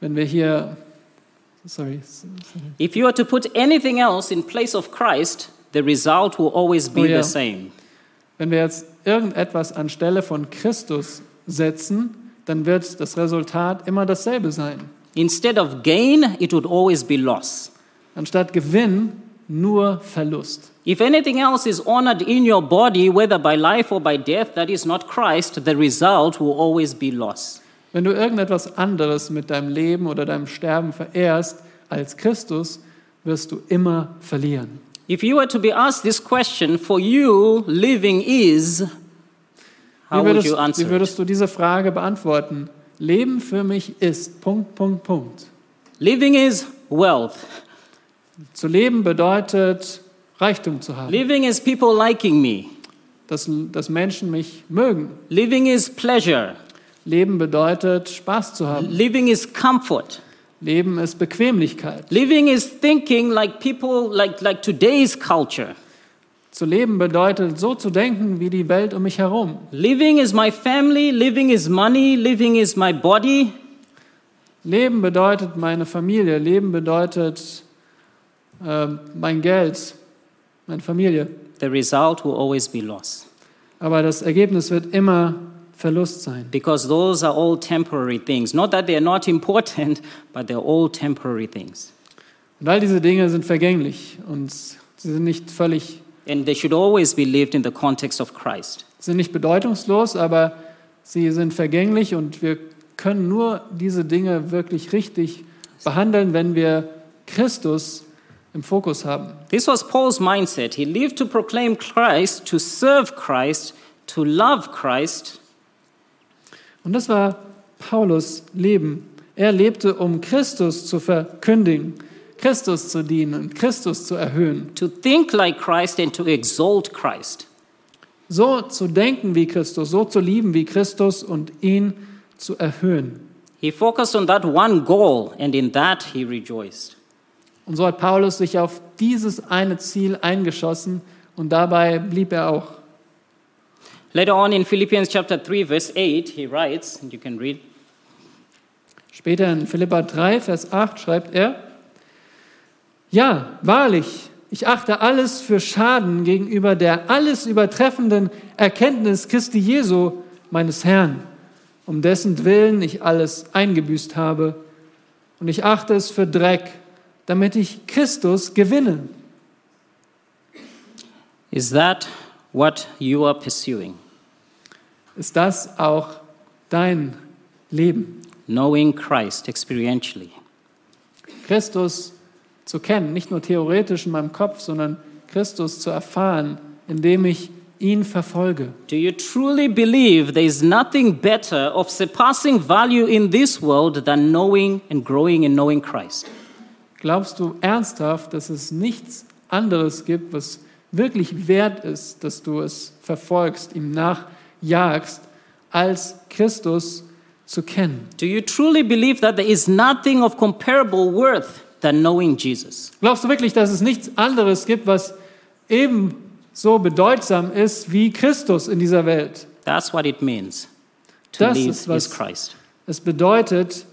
Wenn wir hier, sorry, If you were to put anything else in place of Christ, the result will always be Oh, yeah. the same. wenn wir jetzt irgendetwas anstelle von Christus setzen, dann wird das Resultat immer dasselbe sein. Instead of gain, it would always be loss. Anstatt Gewinn nur Verlust. If anything else is honored in your body, whether by life or by death, that is not Christ, the result will always be loss. Wenn du irgendetwas anderes mit deinem Leben oder deinem Sterben verehrst als Christus, wirst du immer verlieren. If you were to be asked this question, for you, living is, how Wie would würdest, you wie answer? it? würdest du diese Frage beantworten? Leben für mich ist Punkt, Punkt, Punkt. Living is wealth. Zu leben bedeutet Reichtum zu haben, Living is people liking me. dass, dass Menschen mich mögen. Living is pleasure. Leben bedeutet Spaß zu haben. Living is comfort. Leben ist Bequemlichkeit. Living is thinking like people, like, like today's culture. Zu leben bedeutet so zu denken wie die Welt um mich herum. Living is my family. Living is money. Living is my body. Leben bedeutet meine Familie. Leben bedeutet äh, mein Geld, meine Familie. The result will always be loss Aber das Ergebnis wird immer Verlust sein. because those are all temporary things. Not that they're not important, but they're all temporary things. Und all diese Dinge sind vergänglich und sie sind nicht völlig, And they should always be lived in the context of Christ. sind nicht bedeutungslos, aber sie sind vergänglich und wir können nur diese Dinge wirklich richtig behandeln, wenn wir Christus im Fokus haben. This was Paul's mindset. He lived to proclaim Christ, to serve Christ, to love Christ, Und das war Paulus Leben. Er lebte, um Christus zu verkündigen, Christus zu dienen und Christus zu erhöhen. to think like Christ, and to exalt Christ. So zu denken wie Christus, so zu lieben wie Christus und ihn zu erhöhen. He focused on that one goal, and in that he rejoiced. Und so hat Paulus sich auf dieses eine Ziel eingeschossen und dabei blieb er auch. Later on in Philippians chapter 3, verse 8, he writes, and you can read, Später in Philippa 3, Vers 8 schreibt er, Ja, wahrlich, ich achte alles für Schaden gegenüber der alles übertreffenden Erkenntnis Christi Jesu, meines Herrn, um dessen Willen ich alles eingebüßt habe. Und ich achte es für Dreck, damit ich Christus gewinne. Is that what you are pursuing? Ist das auch dein Leben? Knowing Christ experientially. Christus zu kennen, nicht nur theoretisch in meinem Kopf, sondern Christus zu erfahren, indem ich ihn verfolge. Do you truly believe there is nothing better of surpassing value in this world than knowing and growing in knowing Christ? Glaubst du ernsthaft, dass es nichts anderes gibt, was wirklich wert ist, dass du es verfolgst, ihm nachjagst, als Christus zu kennen? Do you truly believe that there is nothing of comparable worth than knowing Jesus? Glaubst du wirklich, dass es nichts anderes gibt, was ebenso bedeutsam ist wie Christus in dieser Welt? That's what it means to Das live ist, was- is Christ. Es bedeutet,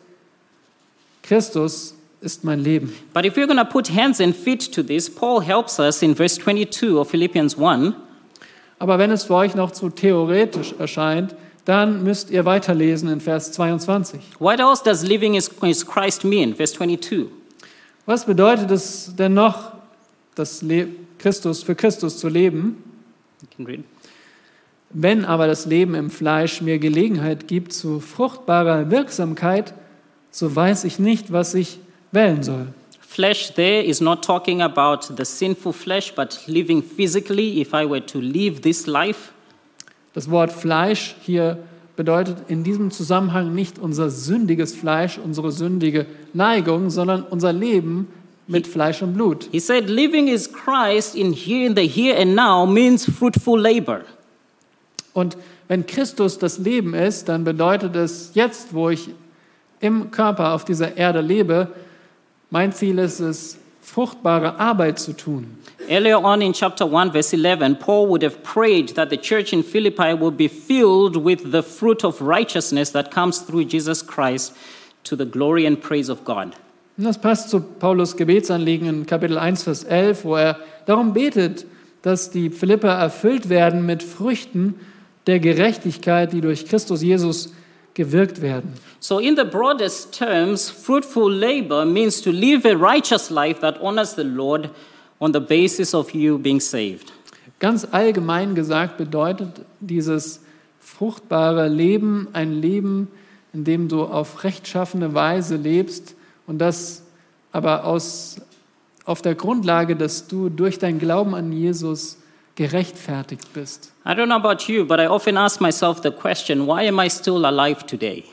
Christus ist mein Leben. But if we're going to put hands and feet to this, Paul helps us in verse 22 of Philippians 1 Aber wenn es für euch noch zu theoretisch erscheint, dann müsst ihr weiterlesen in Vers 22. What else does living is, is Christ mean? Verse 22. Was bedeutet es denn noch, das Le Christus, für Christus zu leben? Wenn aber das Leben im Fleisch mir Gelegenheit gibt zu fruchtbarer Wirksamkeit, so weiß ich nicht, was ich wählen soll. Flesh there is not talking about the sinful flesh, but living physically. If I were to live this life, Das Wort Fleisch hier bedeutet in diesem Zusammenhang nicht unser sündiges Fleisch, unsere sündige Neigung, sondern unser Leben mit Fleisch und Blut. he said, living is Christ in here in the here and now means fruitful labor. Und wenn Christus das Leben ist, dann bedeutet es jetzt, wo ich im Körper auf dieser Erde lebe, mein Ziel ist es, fruchtbare Arbeit zu tun. Earlier on in chapter 1, verse 11, Paul would have prayed that the church in Philippi will be filled with the fruit of righteousness that comes through Jesus Christ to the glory and praise of God. Und das passt zu Paulus Gebetsanliegen in Kapitel 1, Vers 11, wo er darum betet, dass die Philipper erfüllt werden mit Früchten der Gerechtigkeit, die durch Christus Jesus gewirkt werden. So, in the broadest terms, fruitful labor means to live a righteous life that honors the Lord on the basis of you being saved. Ganz allgemein gesagt bedeutet dieses fruchtbare Leben ein Leben, in dem du auf rechtschaffene Weise lebst und das aber aus, auf der Grundlage, dass du durch dein Glauben an Jesus gerechtfertigt bist. I don't know about you, but I often ask myself the question why am I still alive today?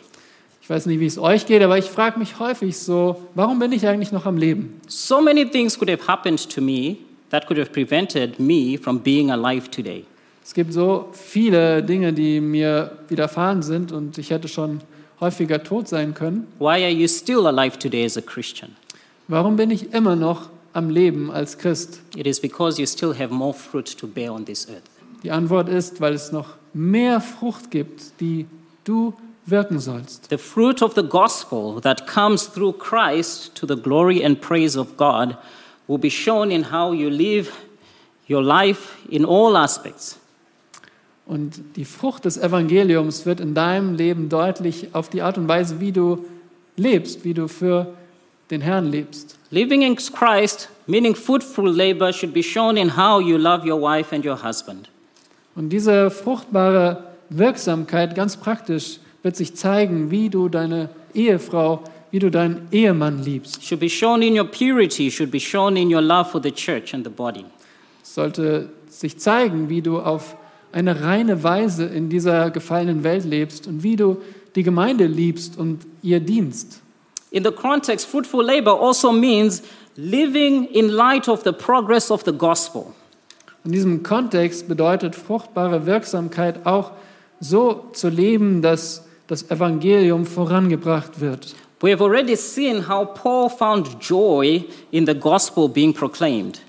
Ich weiß nicht, wie es euch geht, aber ich frage mich häufig so, warum bin ich eigentlich noch am Leben? So many things could have happened to me that could have prevented me from being alive today. Es gibt so viele Dinge, die mir widerfahren sind und ich hätte schon häufiger tot sein können. Why are you still alive today as a Christian? Warum bin ich immer noch am Leben als Christ? It is because you still have more fruit to bear on this earth. Die Antwort ist, weil es noch mehr Frucht gibt, die du wirken sollst. The fruit of the gospel that comes through Christ to the glory and praise of God will be shown in how you live your life in all aspects. Und die Frucht des Evangeliums wird in deinem Leben deutlich auf die Art und Weise, wie du lebst, wie du für den Herrn lebst. Living in Christ, meaning fruitful labor, should be shown in how you love your wife and your husband. Und diese fruchtbare Wirksamkeit, ganz praktisch, wird sich zeigen, wie du deine Ehefrau, wie du deinen Ehemann liebst. Should be shown in your purity, should be shown in your love for the church and the body. Sollte sich zeigen, wie du auf eine reine Weise in dieser gefallenen Welt lebst und wie du die Gemeinde liebst und ihr dienst. In the context, fruitful labor also means living in light of the progress of the gospel. In diesem Kontext bedeutet fruchtbare Wirksamkeit auch so zu leben, dass das Evangelium vorangebracht wird. We have already seen how Paul found joy in the gospel being proclaimed.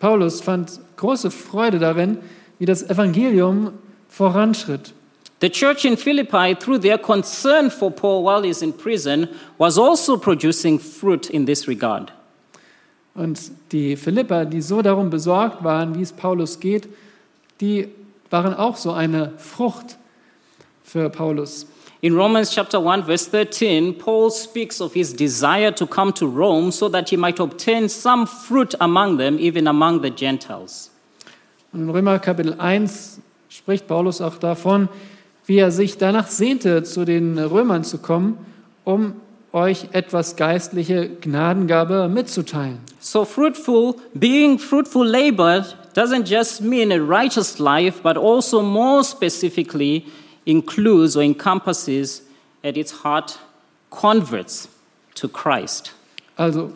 Paulus fand große Freude darin, wie das Evangelium voranschritt. The church in Philippi, through their concern for Paul while he's in prison, was also producing fruit in this regard. Und die Philipper, die so darum besorgt waren, wie es Paulus geht, die waren auch so eine Frucht für Paulus. In Romans chapter 1 verse 13, Paul speaks of his desire to come to Rome so that he might obtain some fruit among them, even among the Gentiles. Und in Römer Kapitel 1 spricht Paulus auch davon, wie er sich danach sehnte, zu den Römern zu kommen, um euch etwas geistliche Gnadengabe mitzuteilen. So fruitful, being fruitful labor doesn't just mean a righteous life, but also more specifically includes or encompasses at its heart converts to Christ. Also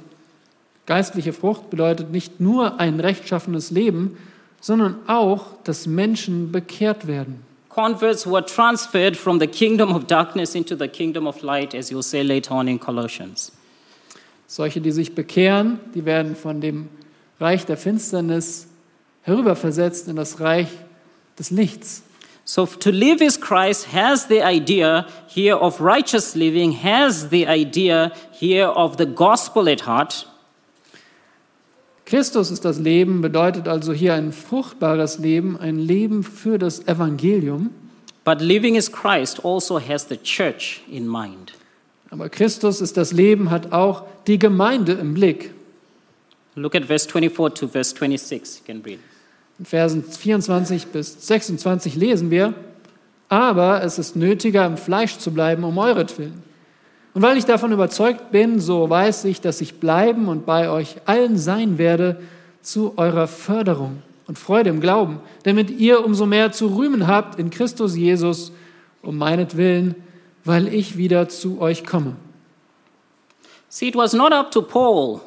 geistliche Frucht bedeutet nicht nur ein rechtschaffenes Leben, sondern auch, dass Menschen bekehrt werden. Converts who are transferred from the kingdom of darkness into the kingdom of light, as you'll say later on in Colossians. Solche, die sich bekehren, die werden von dem Reich der Finsternis herüberversetzt in das Reich des Lichts. So to live as Christ has the idea here of righteous living, has the idea here of the gospel at heart. Christus ist das Leben, bedeutet also hier ein fruchtbares Leben, ein Leben für das Evangelium. But living as Christ also has the church in mind. Aber Christus ist das Leben, hat auch die Gemeinde im Blick. Look at verse 24 to verse 26. You can read. In Versen 24 bis 26 lesen wir, aber es ist nötiger, im Fleisch zu bleiben, um euretwillen. Und weil ich davon überzeugt bin, so weiß ich, dass ich bleiben und bei euch allen sein werde zu eurer Förderung und Freude im Glauben, damit ihr umso mehr zu rühmen habt in Christus Jesus um meinetwillen, weil ich wieder zu euch komme. See, it was not up to Paul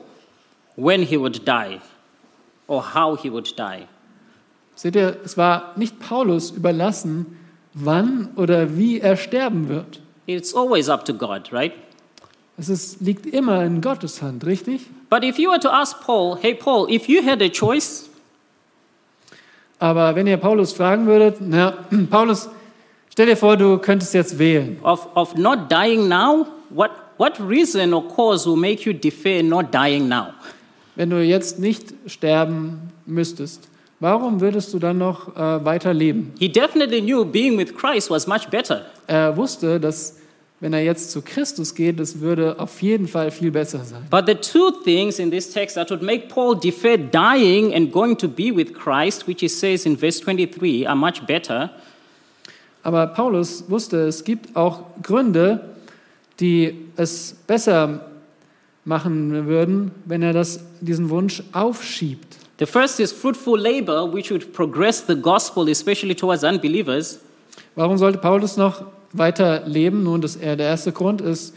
when he would die or how he would die. Seht ihr, es war nicht Paulus überlassen, wann oder wie er sterben wird. It's always up to God, right? Es ist, liegt immer in Gottes Hand, richtig? But if you were to ask Paul, hey, Paul, if you had a choice, Aber wenn ihr Paulus fragen würdet, na, Paulus, stell dir vor, du könntest jetzt wählen. of, of not dying now, what, what reason or cause will make you defer not dying now? Wenn du jetzt nicht sterben müsstest, warum würdest du dann noch äh, weiter leben? He definitely knew being with Christ was much better. Er wusste, dass wenn er jetzt zu Christus geht, das würde auf jeden Fall viel besser sein. But the two things in this text that would make Paul defer dying and going to be with Christ, which he says in verse 23, are much better. Aber Paulus wusste, es gibt auch Gründe, die es besser machen würden, wenn er das, diesen Wunsch aufschiebt. The first is fruitful labor, which would progress the gospel, especially towards unbelievers. Warum sollte Paulus noch weiter leben? Nun, das, der erste Grund ist,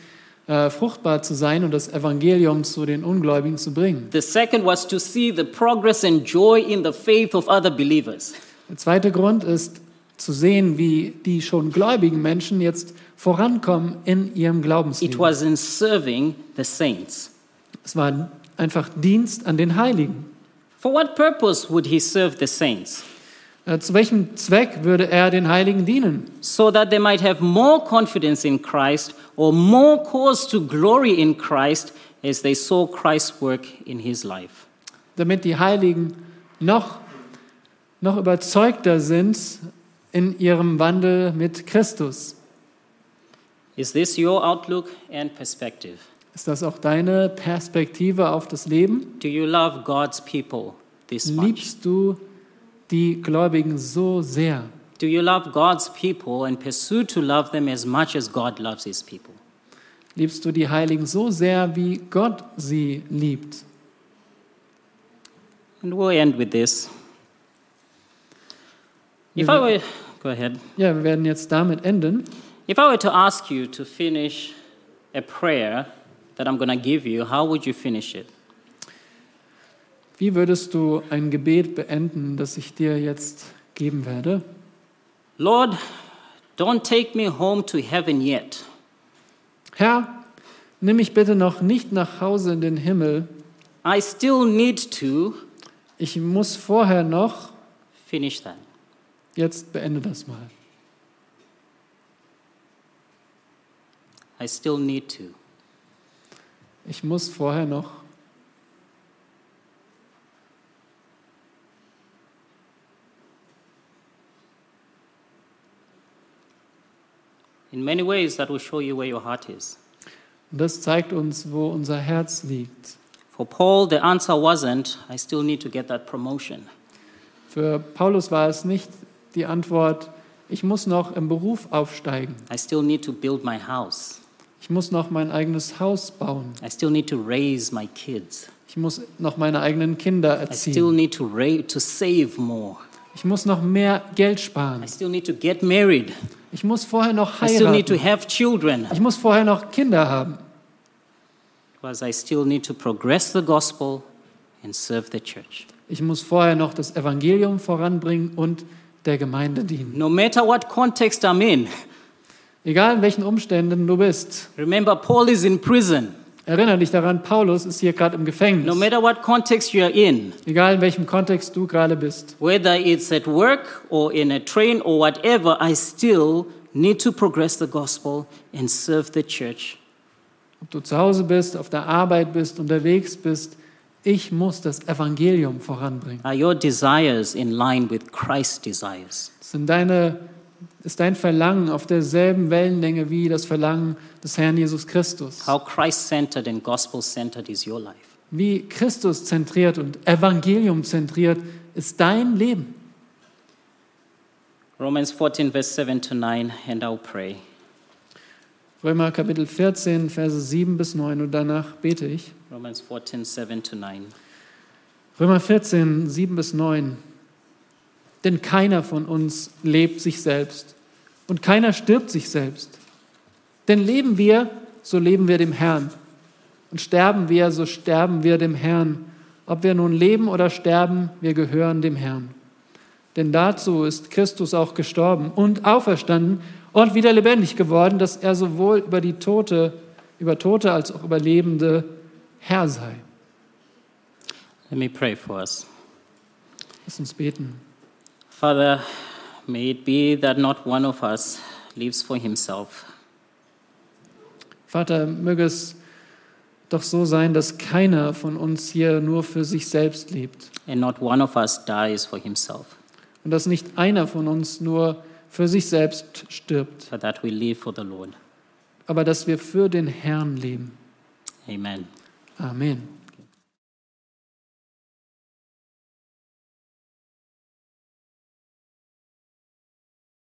äh, fruchtbar zu sein und das Evangelium zu den Ungläubigen zu bringen. The second was to see the progress and joy in the faith of other believers. Der zweite Grund ist zu sehen, wie die schon gläubigen Menschen jetzt vorankommen in ihrem It Glaubensleben. was in serving the saints. Es war einfach Dienst an den Heiligen. For what purpose would he serve the saints? Äh, Zu welchem Zweck würde er den Heiligen dienen? So that they might have more confidence in Christ or more cause to glory in Christ as they saw Christ's work in his life. Damit die Heiligen noch, noch überzeugter sind in ihrem Wandel mit Christus. Is this your outlook and perspective? Ist das auch deine Perspektive auf das Leben? Do you love God's people this much? Liebst du die Gläubigen so sehr? Do you love God's people and pursue to love them as much as God loves his people? Liebst du die Heiligen so sehr, wie Gott sie liebt? And we'll end with this. If I mhm. were, go ahead. Ja, wir werden jetzt damit enden. If I were to ask you to finish a prayer that I'm going to give you, how would you finish it? Wie würdest du ein Gebet beenden, das ich dir jetzt geben werde? Lord, don't take me home to heaven yet. Herr, nimm mich bitte noch nicht nach Hause in den Himmel. I still need to Ich muss vorher noch, finish that. jetzt beende das mal. I still need to. Ich muss vorher noch. In many ways, that will show you where your heart is. Und das zeigt uns, wo unser Herz liegt. For Paul, the answer wasn't, I still need to get that promotion. Für Paulus war es nicht die Antwort, ich muss noch im Beruf aufsteigen. I still need to build my house. Ich muss noch mein eigenes Haus bauen. I still need to raise my kids. Ich muss noch meine eigenen Kinder I still erziehen. need to, to save more. Ich muss noch mehr Geld I sparen. still need to get married. Ich muss vorher noch I still need to heiraten. have children. Ich muss vorher noch Kinder haben. Because I still need to progress the gospel and serve the church. Ich muss vorher noch das Evangelium voranbringen und der Gemeinde dienen. No matter what context I'm in, Egal in welchen Umständen du bist. remember, Paul is in prison. Erinnere dich daran, Paulus ist hier gerade im No Gefängnis. matter what context you're in, Egal in welchem Kontext du gerade bist. whether it's at work or in a train or whatever, I still need to progress the gospel and serve the church. Ob du zu Hause bist, auf der Arbeit bist, unterwegs bist, ich muss das Evangelium voranbringen. Are your desires in line with Christ's desires? Sind deine, ist dein Verlangen auf derselben Wellenlänge wie das Verlangen des Herrn Jesus Christus? How Christ centered and gospel centered is your life? Wie Christus zentriert und Evangelium zentriert ist dein Leben? Romans 14, verse 7 to 9, and I'll pray. Römer Kapitel 14, Verse 7 bis 9 und danach bete ich. Romans 14, 7 to 9. Römer 14, 7 bis 9. Denn keiner von uns lebt sich selbst und keiner stirbt sich selbst. Denn leben wir, so leben wir dem Herrn. Und sterben wir, so sterben wir dem Herrn. Ob wir nun leben oder sterben, wir gehören dem Herrn. Denn dazu ist Christus auch gestorben und auferstanden und wieder lebendig geworden, dass er sowohl über die Tote, über Tote als auch über Lebende Herr sei. Let me pray for us. Lass uns beten. Father, may it be that not one of us lives for himself, Vater, möge es doch so sein, dass keiner von uns hier nur für sich selbst lebt and not one of us dies for himself, und dass nicht einer von uns nur für sich selbst stirbt, but that we live for the Lord. aber dass wir für den Herrn leben. Amen. Amen.